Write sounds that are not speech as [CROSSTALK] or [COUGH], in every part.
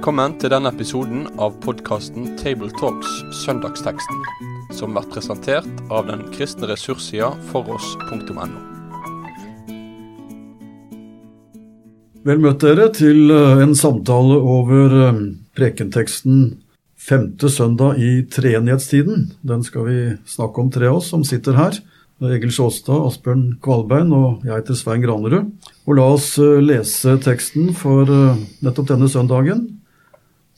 Velkommen til denne episoden av podkasten Tabletalks Søndagsteksten, som blir presentert av den kristne ressurssida foross.no. Vel møtt dere til eh, en samtale over eh, prekenteksten femte søndag i treenighetstiden. Den skal vi snakke om, tre av oss som sitter her. Egil Sjåstad, Asbjørn Kvalbein og jeg heter Svein Granerud. Og la oss eh, lese teksten for nettopp denne søndagen.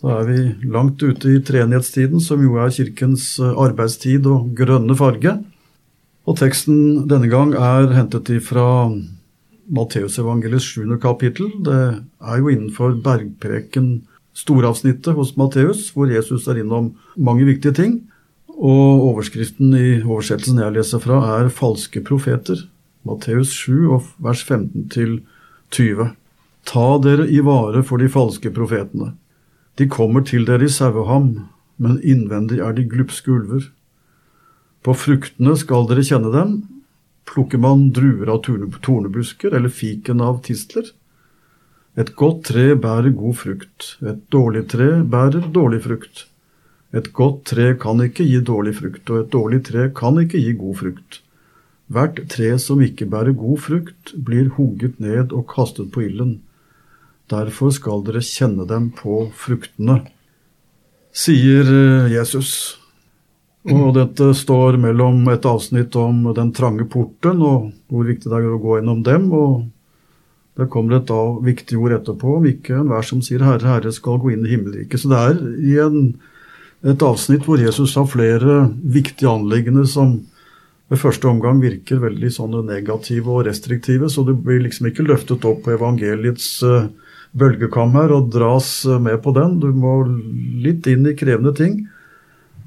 Da er vi langt ute i treenighetstiden, som jo er kirkens arbeidstid og grønne farge. Og teksten denne gang er hentet ifra Matteusevangeliets sjuende kapittel. Det er jo innenfor bergpreken storavsnittet hos Matteus, hvor Jesus er innom mange viktige ting. Og overskriften i oversettelsen jeg leser fra, er 'Falske profeter'. Matteus 7, vers 15 20. Ta dere i vare for de falske profetene. De kommer til dere i saueham, men innvendig er de glupske ulver. På fruktene skal dere kjenne dem. Plukker man druer av tornebusker eller fiken av tistler? Et godt tre bærer god frukt, et dårlig tre bærer dårlig frukt. Et godt tre kan ikke gi dårlig frukt, og et dårlig tre kan ikke gi god frukt. Hvert tre som ikke bærer god frukt, blir hugget ned og kastet på ilden. Derfor skal dere kjenne dem på fruktene, sier eh, Jesus. Og dette står mellom et avsnitt om den trange porten og hvor viktig det er å gå gjennom dem, og det kommer et da viktig ord etterpå om ikke enhver som sier 'Herre, Herre' skal gå inn i himmelriket. Så det er i en, et avsnitt hvor Jesus har flere viktige anliggende som ved første omgang virker veldig negative og restriktive, så det blir liksom ikke løftet opp på evangeliets uh, bølgekam her og dras med på den. Du må litt inn i krevende ting.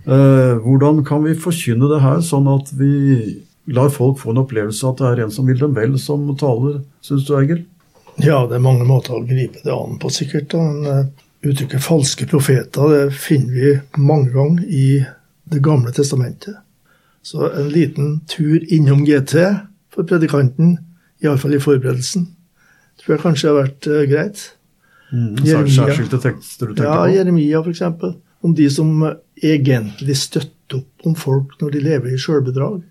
Eh, hvordan kan vi forkynne det her, sånn at vi lar folk få en opplevelse at det er en som vil dem vel, som taler, syns du, Egil? Ja, det er mange måter å gripe det an på, sikkert. Men uh, uttrykket 'falske profeter' det finner vi mange ganger i Det gamle testamentet. Så en liten tur innom GT for predikanten, iallfall i forberedelsen, tror jeg kanskje har vært uh, greit. Mm, Særskilte tekster du tenker ja, på? Ja, Jeremia f.eks. Om de som egentlig støtter opp om folk når de lever i sjølbedrag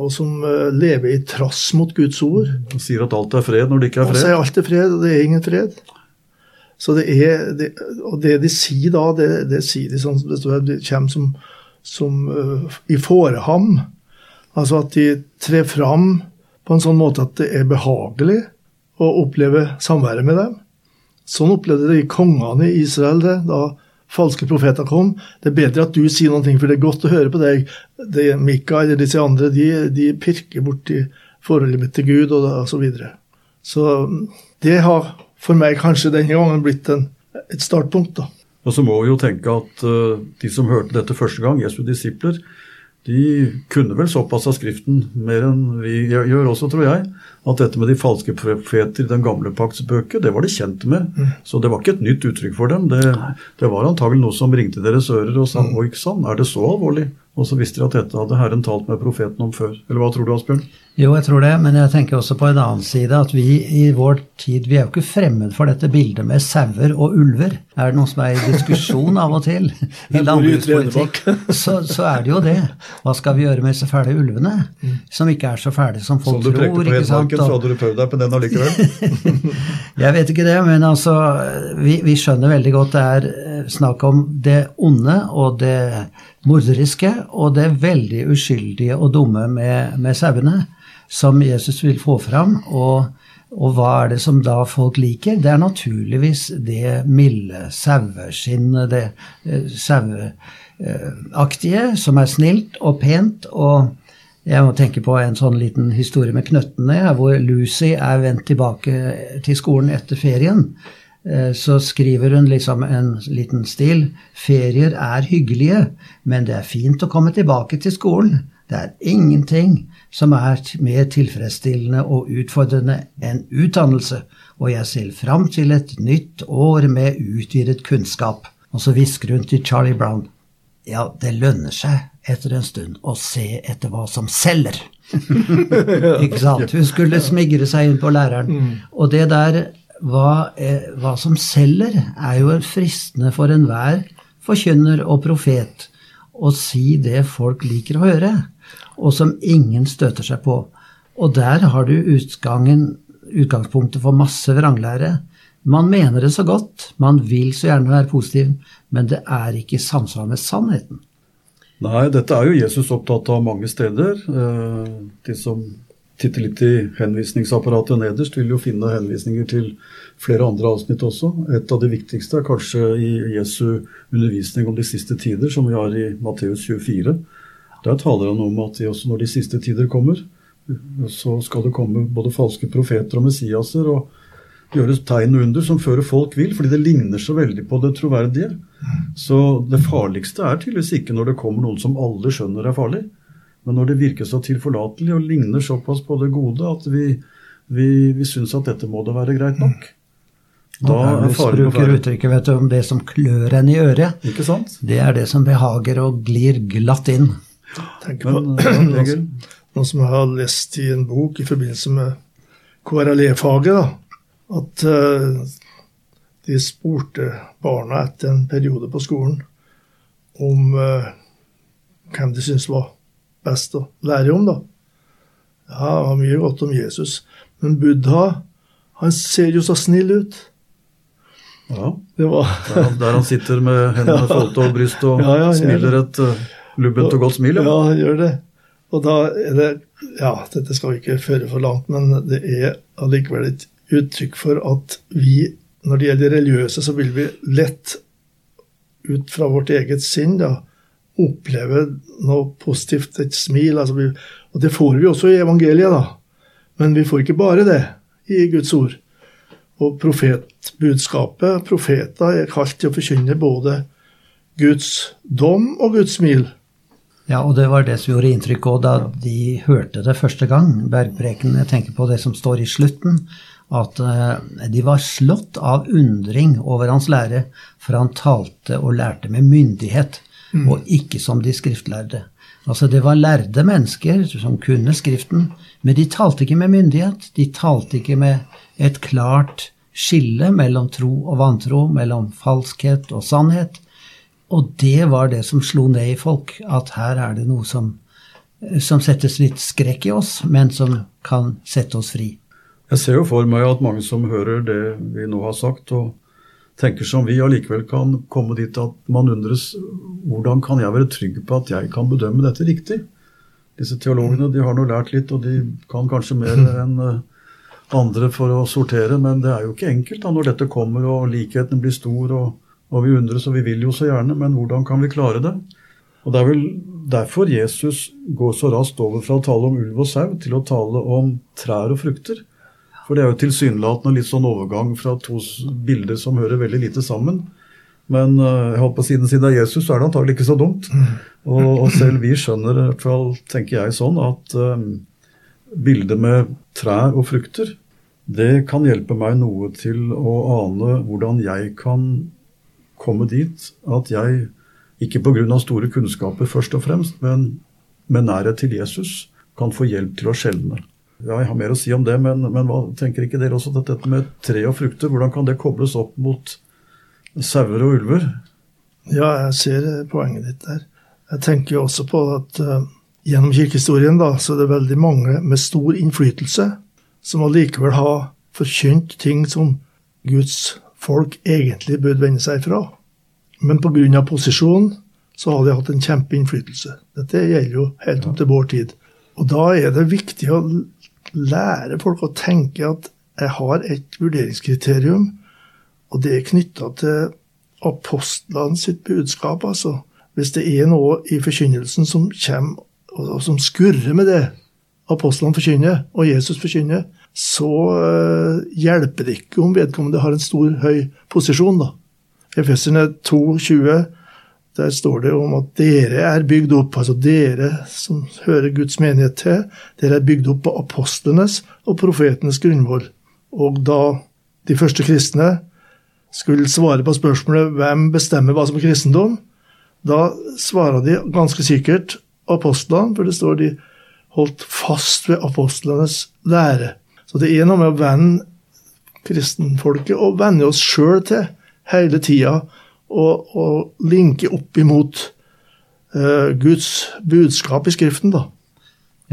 og som lever i trass mot Guds ord. Og sier at alt er fred når det ikke er fred. Og sier alt er fred, og det er ingen fred. Så det er, det, Og det de sier da, det, det sier de sånn som det står, det kommer som, som uh, i fåreham. Altså at de trer fram på en sånn måte at det er behagelig å oppleve samværet med dem. Sånn opplevde de kongene i Israel det, da falske profeter kom. Det er bedre at du sier noe, for det er godt å høre på deg. Det, Mika eller disse andre de, de pirker borti forholdet mitt til Gud og, og så videre. Så det har for meg kanskje denne gangen blitt en, et startpunkt. da. Og så må vi jo tenke at uh, de som hørte dette første gang, Jesu disipler, de kunne vel såpass av Skriften mer enn vi gjør også, tror jeg, at dette med de falske profeter i den gamle pakts bøker, det var de kjent med. Mm. Så det var ikke et nytt uttrykk for dem. Det, det var antagelig noe som ringte deres ører og sa mm. oi sann, er det så alvorlig? Og så visste de at dette hadde Herren talt med profeten om før. Eller hva tror du, Asbjørn? Jo, jeg tror det, men jeg tenker også på en annen side at vi i vår tid vi er jo ikke fremmed for dette bildet med sauer og ulver. Er det noe som er i diskusjon av og til [LAUGHS] i landbrukspolitikk, så, så, er det jo det. Hva skal vi gjøre med disse fæle ulvene? Som ikke er så fæle som folk tror. Som tror? ikke på Hedmarken, så du prøvd deg på den allikevel? [LAUGHS] jeg vet ikke det, men altså vi, vi skjønner veldig godt det er snakk om det onde og det morderiske og det veldig uskyldige og dumme med, med sauene som Jesus vil få fram. Og, og, hva er det som da folk liker? Det er naturligvis det milde saueskinnet, det eh, saueaktige, som er snilt og pent. og jeg må tenke på en sånn liten historie med knøttene, hvor Lucy er vendt tilbake til skolen etter ferien. Eh, så skriver hun liksom en liten stil. Ferier er hyggelige, men det er fint å komme tilbake til skolen. Det er ingenting som er mer tilfredsstillende og utfordrende enn utdannelse, og jeg ser fram til et nytt år med utvidet kunnskap. Og så hvisker hun til Charlie Brown. Ja, det lønner seg etter en stund og se etter hva som selger. [LAUGHS] Ikke sant? Hun skulle smigre seg inn på læreren. Og det der hva, eh, hva som selger, er jo fristende for enhver forkynner og profet å si det folk liker å høre, og som ingen støter seg på. Og der har du utgangen, utgangspunktet for masse vranglære. Man mener det så godt, man vil så gjerne være positiv, men det er ikke i samsvar med sannheten. Nei, dette er jo Jesus opptatt av mange steder. Eh, de som titter litt i henvisningsapparatet nederst, vil jo finne henvisninger til flere andre avsnitt også. Et av de viktigste er kanskje i Jesu undervisning om de siste tider, som vi har i Matteus 24. Der taler han om at også når de siste tider kommer, så skal det komme både falske profeter og messiaser og gjøres tegn og under som fører folk vil, fordi det ligner så veldig på det troverdige. Så det farligste er tydeligvis ikke når det kommer noen som alle skjønner er farlig, men når det virker så tilforlatelig og ligner såpass på det gode at vi, vi, vi syns at dette må da være greit nok. Da er faren bruker uttrykket vet du, om det som klør en i øret. Ikke sant? Det er det som behager og glir glatt inn. Tenk på noen, som, har lest i en bok i forbindelse med KRLE-faget. At uh, de spurte barna etter en periode på skolen om uh, hvem de syntes var best å lære om, da. Ja, det var mye godt om Jesus. Men Buddha, han ser jo så snill ut. Ja. Var... der, der, han sitter med hendene ja. foldet over brystet og ja, ja, smiler et uh, lubbent og godt smil. Ja. ja, han gjør det. Og da er det Ja, dette skal vi ikke føre for langt, men det er allikevel et uttrykk for at vi, når det gjelder religiøse, så vil vi lett ut fra vårt eget sinn da, oppleve noe positivt, et smil. Altså vi, og det får vi også i evangeliet, da. Men vi får ikke bare det i Guds ord. Og profetbudskapet, profeter, er kalt til å forkynne både Guds dom og Guds smil. Ja, og det var det som gjorde inntrykk òg da de hørte det første gang, bergpreken. Jeg tenker på det som står i slutten, at eh, de var slått av undring over hans lære, for han talte og lærte med myndighet mm. og ikke som de skriftlærde. Altså Det var lærde mennesker som kunne Skriften, men de talte ikke med myndighet. De talte ikke med et klart skille mellom tro og vantro, mellom falskhet og sannhet. Og det var det som slo ned i folk, at her er det noe som, som settes litt skrekk i oss, men som kan sette oss fri. Jeg ser jo for meg at mange som hører det vi nå har sagt, og tenker som vi, allikevel kan komme dit at man undres hvordan kan jeg være trygg på at jeg kan bedømme dette riktig? Disse teologene de har nå lært litt, og de kan kanskje mer [LAUGHS] enn eh, andre for å sortere, men det er jo ikke enkelt da når dette kommer og likheten blir stor, og, og vi undres og vi vil jo så gjerne, men hvordan kan vi klare det? Og Det er vel derfor Jesus går så raskt over fra å tale om ulv og sau til å tale om trær og frukter. For det er jo tilsynelatende litt sånn overgang fra to bilder som hører veldig lite sammen. Men uh, jeg håper siden siden av Jesus så er det antagelig ikke så dumt. Og, og, selv vi skjønner, i hvert fall tenker jeg sånn, at um, bildet med trær og frukter, det kan hjelpe meg noe til å ane hvordan jeg kan komme dit at jeg, ikke pga. store kunnskaper først og fremst, men med nærhet til Jesus, kan få hjelp til å skjelne. Ja, jeg har mer å si om det, men, men hva tenker ikke dere også at dette med tre og frukter, hvordan kan det kobles opp mot sauer og ulver? Ja, jeg ser poenget ditt der. Jeg tenker jo også på at uh, gjennom kirkehistorien da, så er det veldig mange med stor innflytelse som allikevel har forkynt ting som Guds folk egentlig burde vende seg fra. Men pga. posisjonen så har de hatt en kjempeinnflytelse. Dette gjelder jo helt opp til vår tid. Og da er det viktig å lære folk å tenke at jeg har et vurderingskriterium, og det er knytta til apostlene sitt budskap. altså. Hvis det er noe i forkynnelsen som kommer, og som skurrer med det apostlene forkynner, og Jesus forkynner, så uh, hjelper det ikke om vedkommende har en stor, høy posisjon. da. Efeserne 2,20 der står det om at dere er bygd opp, altså dere som hører Guds menighet til, dere er bygd opp på apostlenes og profetenes grunnvoll. Og da de første kristne skulle svare på spørsmålet hvem bestemmer hva som er kristendom, da svarer de ganske sikkert apostlene, for det står de holdt fast ved apostlenes lære. Så det er noe med å vende kristenfolket og vende oss sjøl til hele tida og, og linke opp imot uh, Guds budskap i Skriften, da.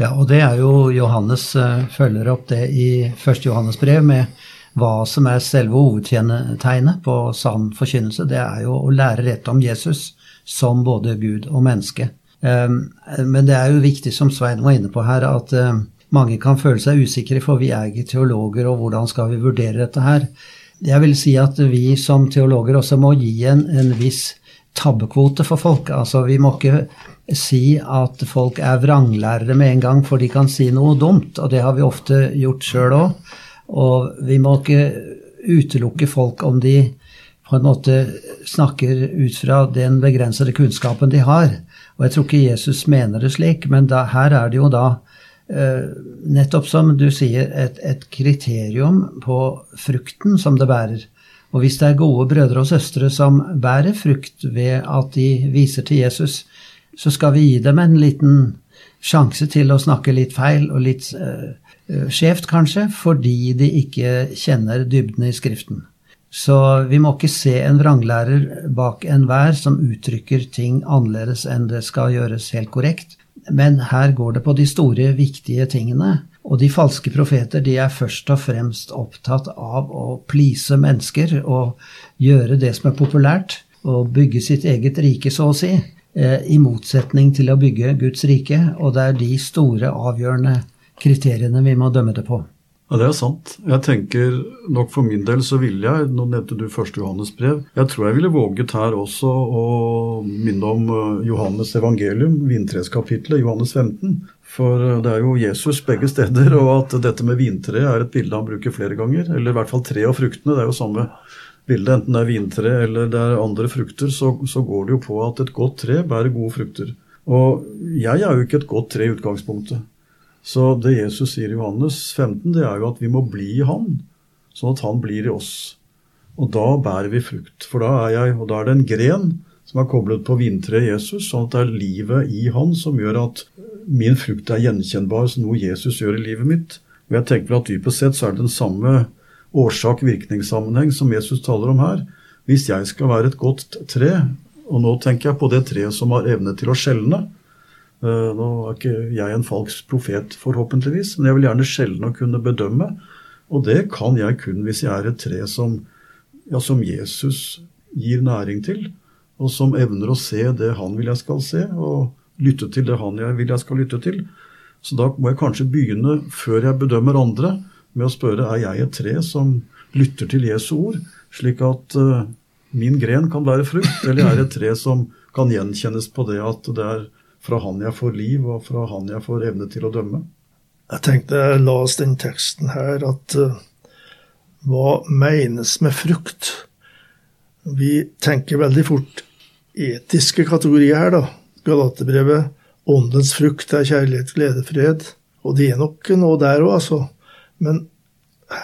Ja, og det er jo Johannes uh, følger opp det i første Johannes brev med hva som er selve hovedtegnet på sann forkynnelse. Det er jo å lære rett om Jesus som både Gud og menneske. Um, men det er jo viktig, som Svein var inne på her, at um, mange kan føle seg usikre, for vi er ikke teologer, og hvordan skal vi vurdere dette her? Jeg vil si at vi som teologer også må gi en, en viss tabbekvote for folk. Altså, vi må ikke si at folk er vranglærere med en gang, for de kan si noe dumt, og det har vi ofte gjort sjøl òg. Og vi må ikke utelukke folk om de på en måte snakker ut fra den begrensede kunnskapen de har. Og jeg tror ikke Jesus mener det slik, men da, her er det jo da nettopp som du sier, et, et, kriterium på frukten som det bærer. Og hvis det er gode brødre og søstre som bærer frukt ved at de viser til Jesus, så skal vi gi dem en liten sjanse til å snakke litt feil og litt eh, eh skjevt, kanskje, fordi de ikke kjenner dybden i Skriften. Så vi må ikke se en vranglærer bak enhver som uttrykker ting annerledes enn det skal gjøres helt korrekt. Men her går det på de store, viktige tingene. Og de falske profeter de er først og fremst opptatt av å please mennesker og gjøre det som er populært, og bygge sitt eget rike, så å si, eh, i motsetning til å bygge Guds rike. Og det er de store, avgjørende kriteriene vi må dømme det på. Ja, Det er sant. Jeg tenker nok for min del så ville jeg Nå nevnte du første Johannes brev. Jeg tror jeg ville våget her også å minne om eh, Johannes evangelium, vintreskapitlet, Johannes 15. For eh, det er jo Jesus begge steder, og at dette med vintreet er et bilde han bruker flere ganger. Eller i hvert fall tre av fruktene. Det er jo samme bilde. Enten det er vintre eller det er andre frukter, så, så går det jo på at et godt tre bærer gode frukter. Og jeg er jo ikke et godt tre i utgangspunktet. Så det Jesus sier i Johannes 15, det er jo at vi må bli i Han, sånn at Han blir i oss. Og da bærer vi frukt. For da er jeg, og da er det en gren som er koblet på vintreet Jesus, sånn at det er livet i Han som gjør at min frukt er gjenkjennbar som noe Jesus gjør i livet mitt. Og jeg tenker at dypest sett så er det den samme årsak-virkningssammenheng som Jesus taler om her. Hvis jeg skal være et godt tre, og nå tenker jeg på det treet som har evne til å skjelne, nå er ikke jeg en falsk profet, forhåpentligvis, men jeg vil gjerne sjelden å kunne bedømme. Og det kan jeg kun hvis jeg er et tre som, ja, som Jesus gir næring til, og som evner å se det han vil jeg skal se, og lytte til det han jeg vil jeg skal lytte til. Så da må jeg kanskje begynne, før jeg bedømmer andre, med å spørre er jeg et tre som lytter til Jesu ord, slik at uh, min gren kan bære frukt, eller er jeg et tre som kan gjenkjennes på det at det er fra han jeg får liv, og fra han jeg får evne til å dømme. Jeg tenkte jeg las den teksten her at uh, hva menes med frukt? Vi tenker veldig fort etiske kategorier her, da. Galaterbrevet, åndens frukt er kjærlighet, glede, fred. Og det er nok noe der òg, altså. Men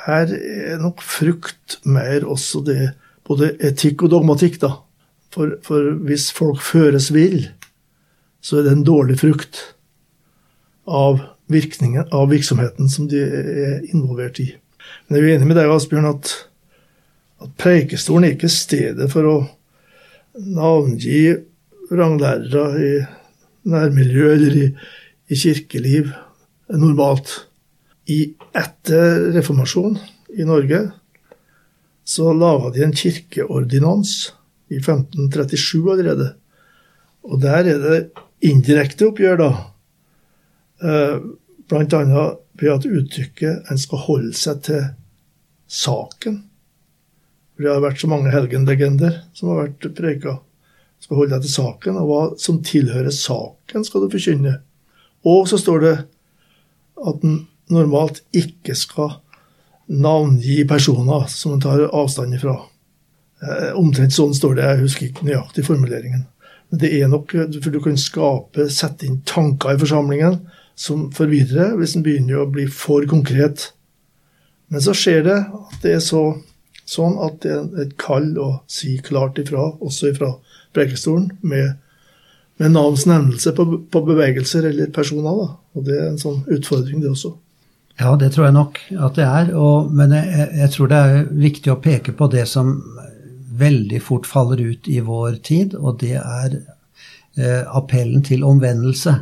her er nok frukt mer også det både etikk og dogmatikk, da. For, for hvis folk føres vill, så er det en dårlig frukt av av virksomheten som de er involvert i. Men jeg er enig med deg, Asbjørn, at, at Preikestolen er ikke stedet for å navngi ranglærere i nærmiljø eller i, i kirkeliv normalt. I etter reformasjon i Norge så laga de en kirkeordinans i 1537 allerede. Og der er det indirekte oppgjør, da. Bl.a. blant annet ved at uttrykket en skal holde seg til saken. For det har vært så mange helgenlegender som har vært preika. Skal holde deg til saken, og hva som tilhører saken, skal du forkynne. Og så står det at en normalt ikke skal navngi personer som en tar avstand ifra. Eh, omtrent sånn står det, jeg husker ikke nøyaktig formuleringen. Men det er nok For du kan skape, sette inn tanker i forsamlingen som forvirrer hvis en begynner å bli for konkret. Men så skjer det at det er så, sånn at det er et kall å si klart ifra, også ifra prekestolen, med, med navns nevnelse på, på, bevegelser eller personer. Da. Og det er en sånn utfordring, det også. Ja, det tror jeg nok at det er. Og, men jeg, jeg, tror det er viktig å peke på det som veldig fort faller ut i vår tid, og det er eh, appellen til omvendelse.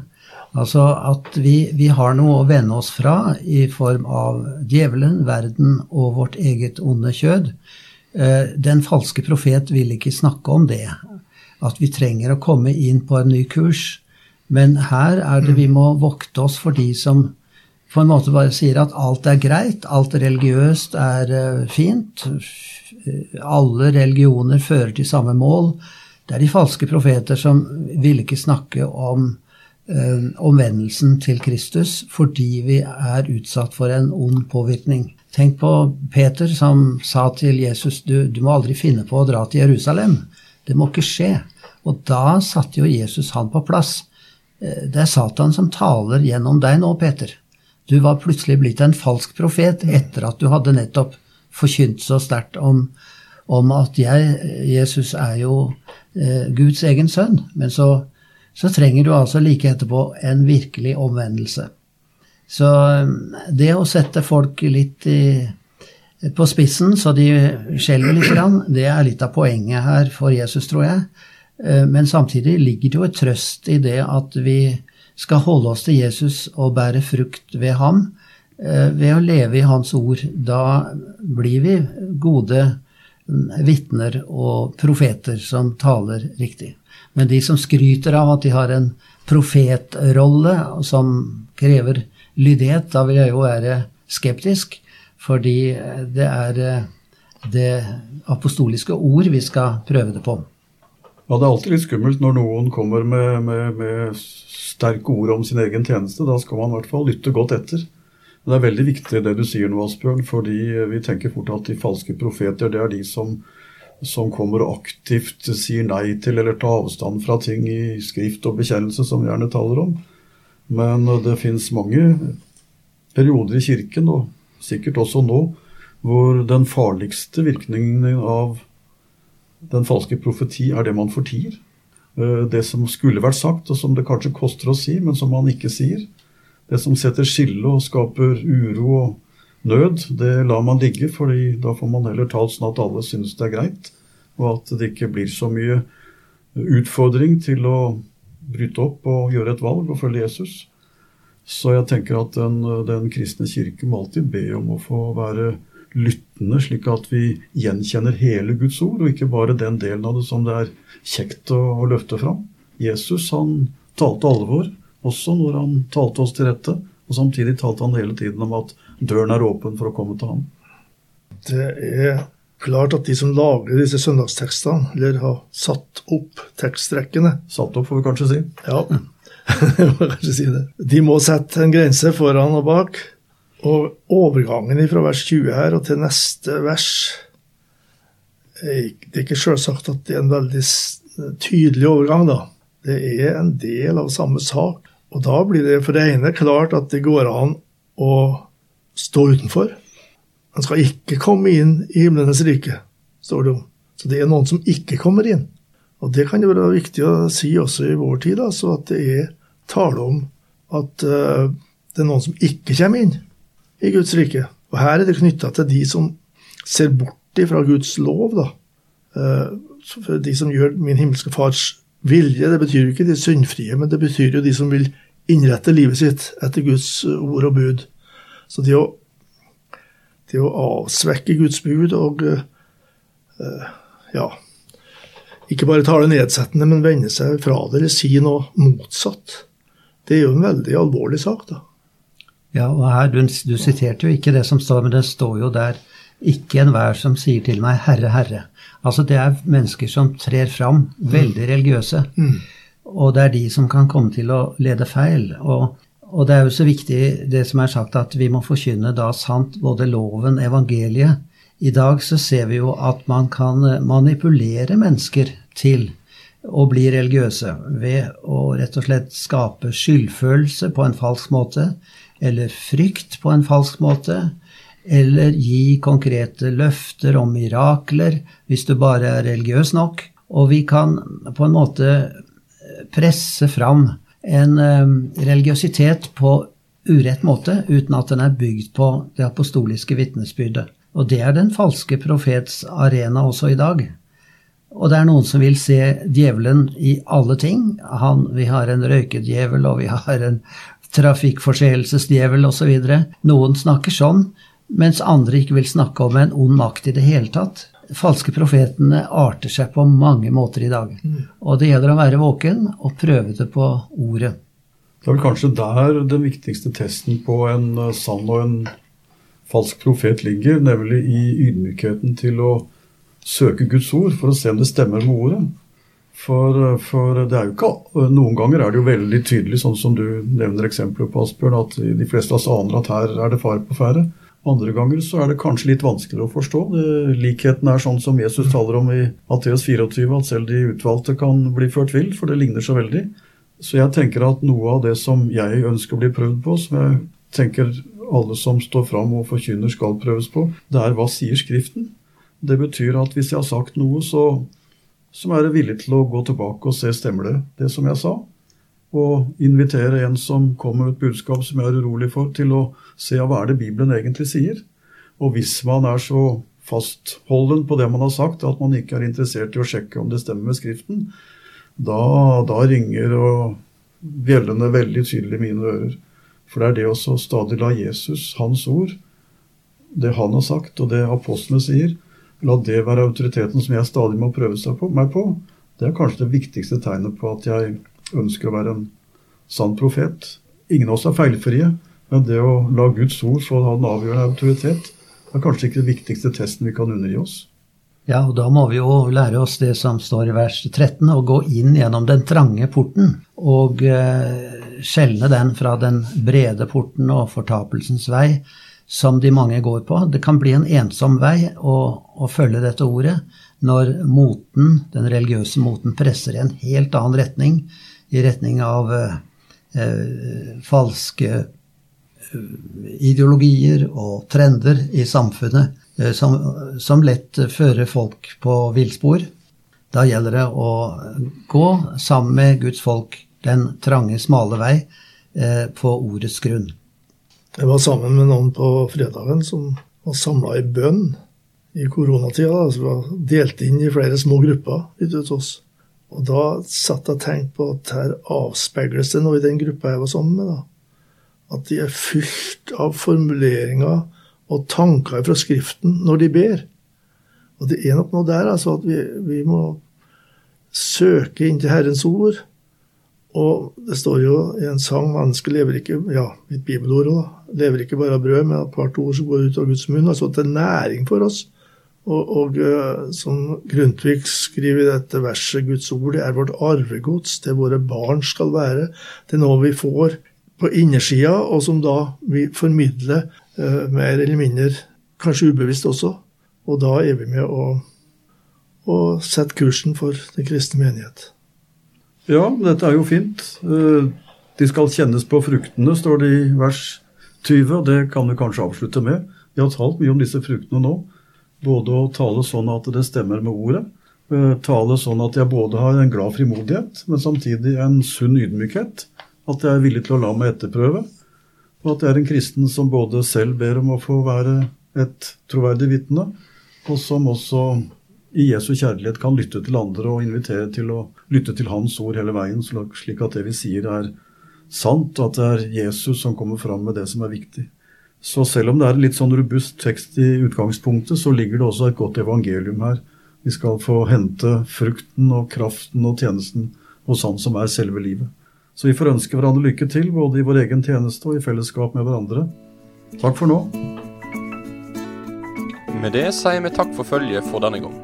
Altså at vi, vi, har noe å vende oss fra i form av djevelen, verden og vårt eget onde kjød. Eh, den falske profet vil ikke snakke om det. At vi trenger å komme inn på en ny kurs. Men her er det vi må vokte oss for de som på en måte bare sier at alt er greit, alt religiøst er uh, fint. Alle religioner fører til samme mål. Det er de falske profeter som vil ikke snakke om uh, omvendelsen til Kristus fordi vi er utsatt for en ond påvirkning. Tenk på Peter som sa til Jesus du, du må aldri finne på å dra til Jerusalem. Det må ikke skje. Og da satte jo Jesus han på plass. Eh, det er Satan som taler gjennom deg nå, Peter. Du var plutselig blitt en falsk profet etter at du hadde nettopp forkynt så sterkt om, om, at jeg, Jesus, er jo eh, Guds egen sønn. Men så, så, trenger du altså like etterpå en virkelig omvendelse. Så eh, det å sette folk litt i, på spissen så de skjelver litt, det er litt av poenget her for Jesus, tror jeg. Eh, men samtidig ligger det jo et trøst i det at vi skal holde oss til Jesus og bære frukt ved ham eh, ved å leve i hans ord. Da blir vi gode vitner og profeter som taler riktig. Men de som skryter av at de har en profetrolle som krever lydighet, da vil jeg jo være skeptisk, fordi det er eh, det apostoliske ord vi skal prøve det på. Ja, Det er alltid litt skummelt når noen kommer med, med, med sterke ord om sin egen tjeneste. Da skal man i hvert fall lytte godt etter. Men det er veldig viktig det du sier nå, Asbjørn, fordi vi tenker fort at de falske profeter det er de som, som kommer og aktivt sier nei til eller tar avstand fra ting i skrift og bekjennelse, som vi gjerne taler om. Men det fins mange perioder i Kirken, og sikkert også nå, hvor den farligste virkningen av den falske profeti er det man fortier. Eh, det som skulle vært sagt, og som det kanskje koster å si, men som man ikke sier. Det som setter skille og skaper uro og nød, det lar man ligge, fordi da får man heller talt sånn at alle synes det er greit, og at det ikke blir så mye utfordring til å bryte opp og gjøre et valg og følge Jesus. Så jeg tenker at den, den kristne kirke må alltid be om å få være lyttende, slik at vi gjenkjenner hele Guds ord, og ikke bare den delen av det som det er kjekt å, å løfte fram. Jesus han talte alvor, også når han talte oss til rette. Og samtidig talte han hele tiden om at døren er åpen for å komme til ham. Det er klart at de som lager disse søndagstekstene, eller har satt opp tekstrekkene Satt opp, får vi kanskje si. Ja, [LAUGHS] vi må kanskje si det. De må sette en grense foran og bak. Og overgangen fra vers 20 her og til neste vers Det er ikke selvsagt at det er en veldig tydelig overgang, da. Det er en del av samme sak. Og da blir det for det ene klart at det går an å stå utenfor. Man skal ikke komme inn i himlenes rike, står det om. Så det er noen som ikke kommer inn. Og det kan jo være viktig å si også i vår tid, altså at det er tale om at uh, det er noen som ikke kommer inn i Guds rike. Og her er det knytta til de som ser bort fra Guds lov, da. Eh, de som gjør min himmelske fars vilje. Det betyr jo ikke de syndfrie, men det betyr jo de som vil innrette livet sitt etter Guds ord og bud. Så det å, det å avsvekke Guds bud og uh, ja Ikke bare tale nedsettende, men vende seg fra det eller si noe motsatt. Det er jo en veldig alvorlig sak, da. Ja, og her, du, du, siterte jo ikke det som står, men det står jo der ikke enhver som sier til meg 'Herre, Herre'. Altså det er mennesker som trer fram, veldig religiøse. Mm. Og det er de som kan komme til å lede feil. Og, og, det er jo så viktig det som er sagt, at vi må forkynne da sant både loven, evangeliet. I dag så ser vi jo at man kan manipulere mennesker til å bli religiøse ved å rett og slett skape skyldfølelse på en falsk måte eller frykt på en falsk måte, eller gi konkrete løfter om mirakler hvis du bare er religiøs nok. Og vi kan på en måte presse fram en religiøsitet på urett måte, uten at den er bygd på det apostoliske vitnesbyrdet. Og det er den falske profets arena også i dag. Og det er noen som vil se djevelen i alle ting. Han, vi har en røykedjevel, og vi har en trafikkforseelsesdjevel osv. Noen snakker sånn, mens andre ikke vil snakke om en ond makt i det hele tatt. Falske profetene arter seg på mange måter i dag. Og det gjelder å være våken og prøve det på ordet. Det er vel kanskje der den viktigste testen på en eh, sann og en falsk profet ligger, nemlig i ydmykheten til å søke Guds ord for å se om det stemmer med ordet. For, eh, for, det er jo ikke Noen ganger er det jo veldig tydelig, sånn som du nevner eksempler på, Asbjørn, at de fleste av oss aner at her er det fare på ferde. Andre ganger så er det kanskje litt vanskeligere å forstå. Likheten er sånn som Jesus taler om i Matteus 24, at selv de utvalgte kan bli ført vill, for det ligner så veldig. Så jeg tenker at noe av det som jeg ønsker å bli prøvd på, som jeg tenker alle som står fram og forkynner skal prøves på, det er hva sier Skriften? Det betyr at hvis jeg har sagt noe, så, så er villig til å gå tilbake og se stemmer det, det som jeg sa. Og invitere en som kommer med et budskap som jeg er urolig for, til å se hva er det Bibelen egentlig sier. Og hvis man er så fastholden på det man har sagt, at man ikke er interessert i å sjekke om det stemmer med Skriften, da, da ringer og bjellene veldig tydelig i mine ører. For det er det også stadig la Jesus, hans ord, det han har sagt, og det apostlene sier, la det være autoriteten som jeg stadig må prøve på, meg på. Det er kanskje det viktigste tegnet på at jeg ønsker å være en sann profet. Ingen av oss er feilfrie, men det å la Guds ord få ha den avgjørende autoritet, er kanskje ikke den viktigste testen vi kan undergi oss. Ja, og da må vi jo lære oss det som står i vers 13, å gå inn gjennom den trange porten og eh, skjelne den fra den brede porten og fortapelsens vei som de mange går på. Det kan bli en ensom vei å, å følge dette ordet når moten, den religiøse moten presser i en helt annen retning, i retning av eh, eh falske eh, ideologier og trender i samfunnet Eh, som, som lett fører folk på villspor. Da gjelder det å gå sammen med Guds folk den trange, smale vei eh, på ordets grunn. Jeg var sammen med noen på fredagen som var samla i bønn i koronatida. Altså var delt inn i flere små grupper ute hos oss. Og da satt jeg og tenkte på at her avspeiles det noe i den gruppa jeg var sammen med. da. At de er fylt av formuleringer og tanker fra Skriften når de ber. Og det er nok noe der altså at vi, vi må søke inn til Herrens ord. Og det står jo i en sang 'Mennesket lever ikke ja, mitt bibelord også, lever ikke bare av brød, men av hvert ord som går ut av Guds munn'. Altså til næring for oss. Og, og uh, som Grundtvig skriver i dette verset, Guds ord det er vårt arvegods, det våre barn skal være. Det er noe vi får på innersida, og som da vi formidler Eh, mer eller mindre, kanskje ubevisst også. Og da er vi med å, å sette kursen for den kristne menighet. Ja, dette er jo fint. Eh, de skal kjennes på fruktene, står det i vers 20. og Det kan vi kanskje avslutte med. Vi har talt mye om disse fruktene nå. Både å tale sånn at det stemmer med ordet. Eh, tale sånn at jeg både har en glad frimodighet, men samtidig en sunn ydmykhet. At jeg er villig til å la meg etterprøve. Og at jeg er en kristen som både selv ber om å få være et troverdig vitne, og som også i Jesu kjærlighet kan lytte til andre og invitere til å lytte til Hans ord hele veien, slik at det vi sier, er sant, at det er Jesus som kommer fram med det som er viktig. Så selv om det er en litt sånn robust tekst i utgangspunktet, så ligger det også et godt evangelium her. Vi skal få hente frukten og kraften og tjenesten hos Han som er selve livet. Så vi får ønske hverandre lykke til, både i vår egen tjeneste og i fellesskap med hverandre. Takk for nå. Med det sier vi takk for følget for denne gang.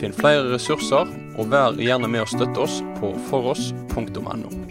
Finn flere ressurser, og vær gjerne med å støtte oss på foross.no.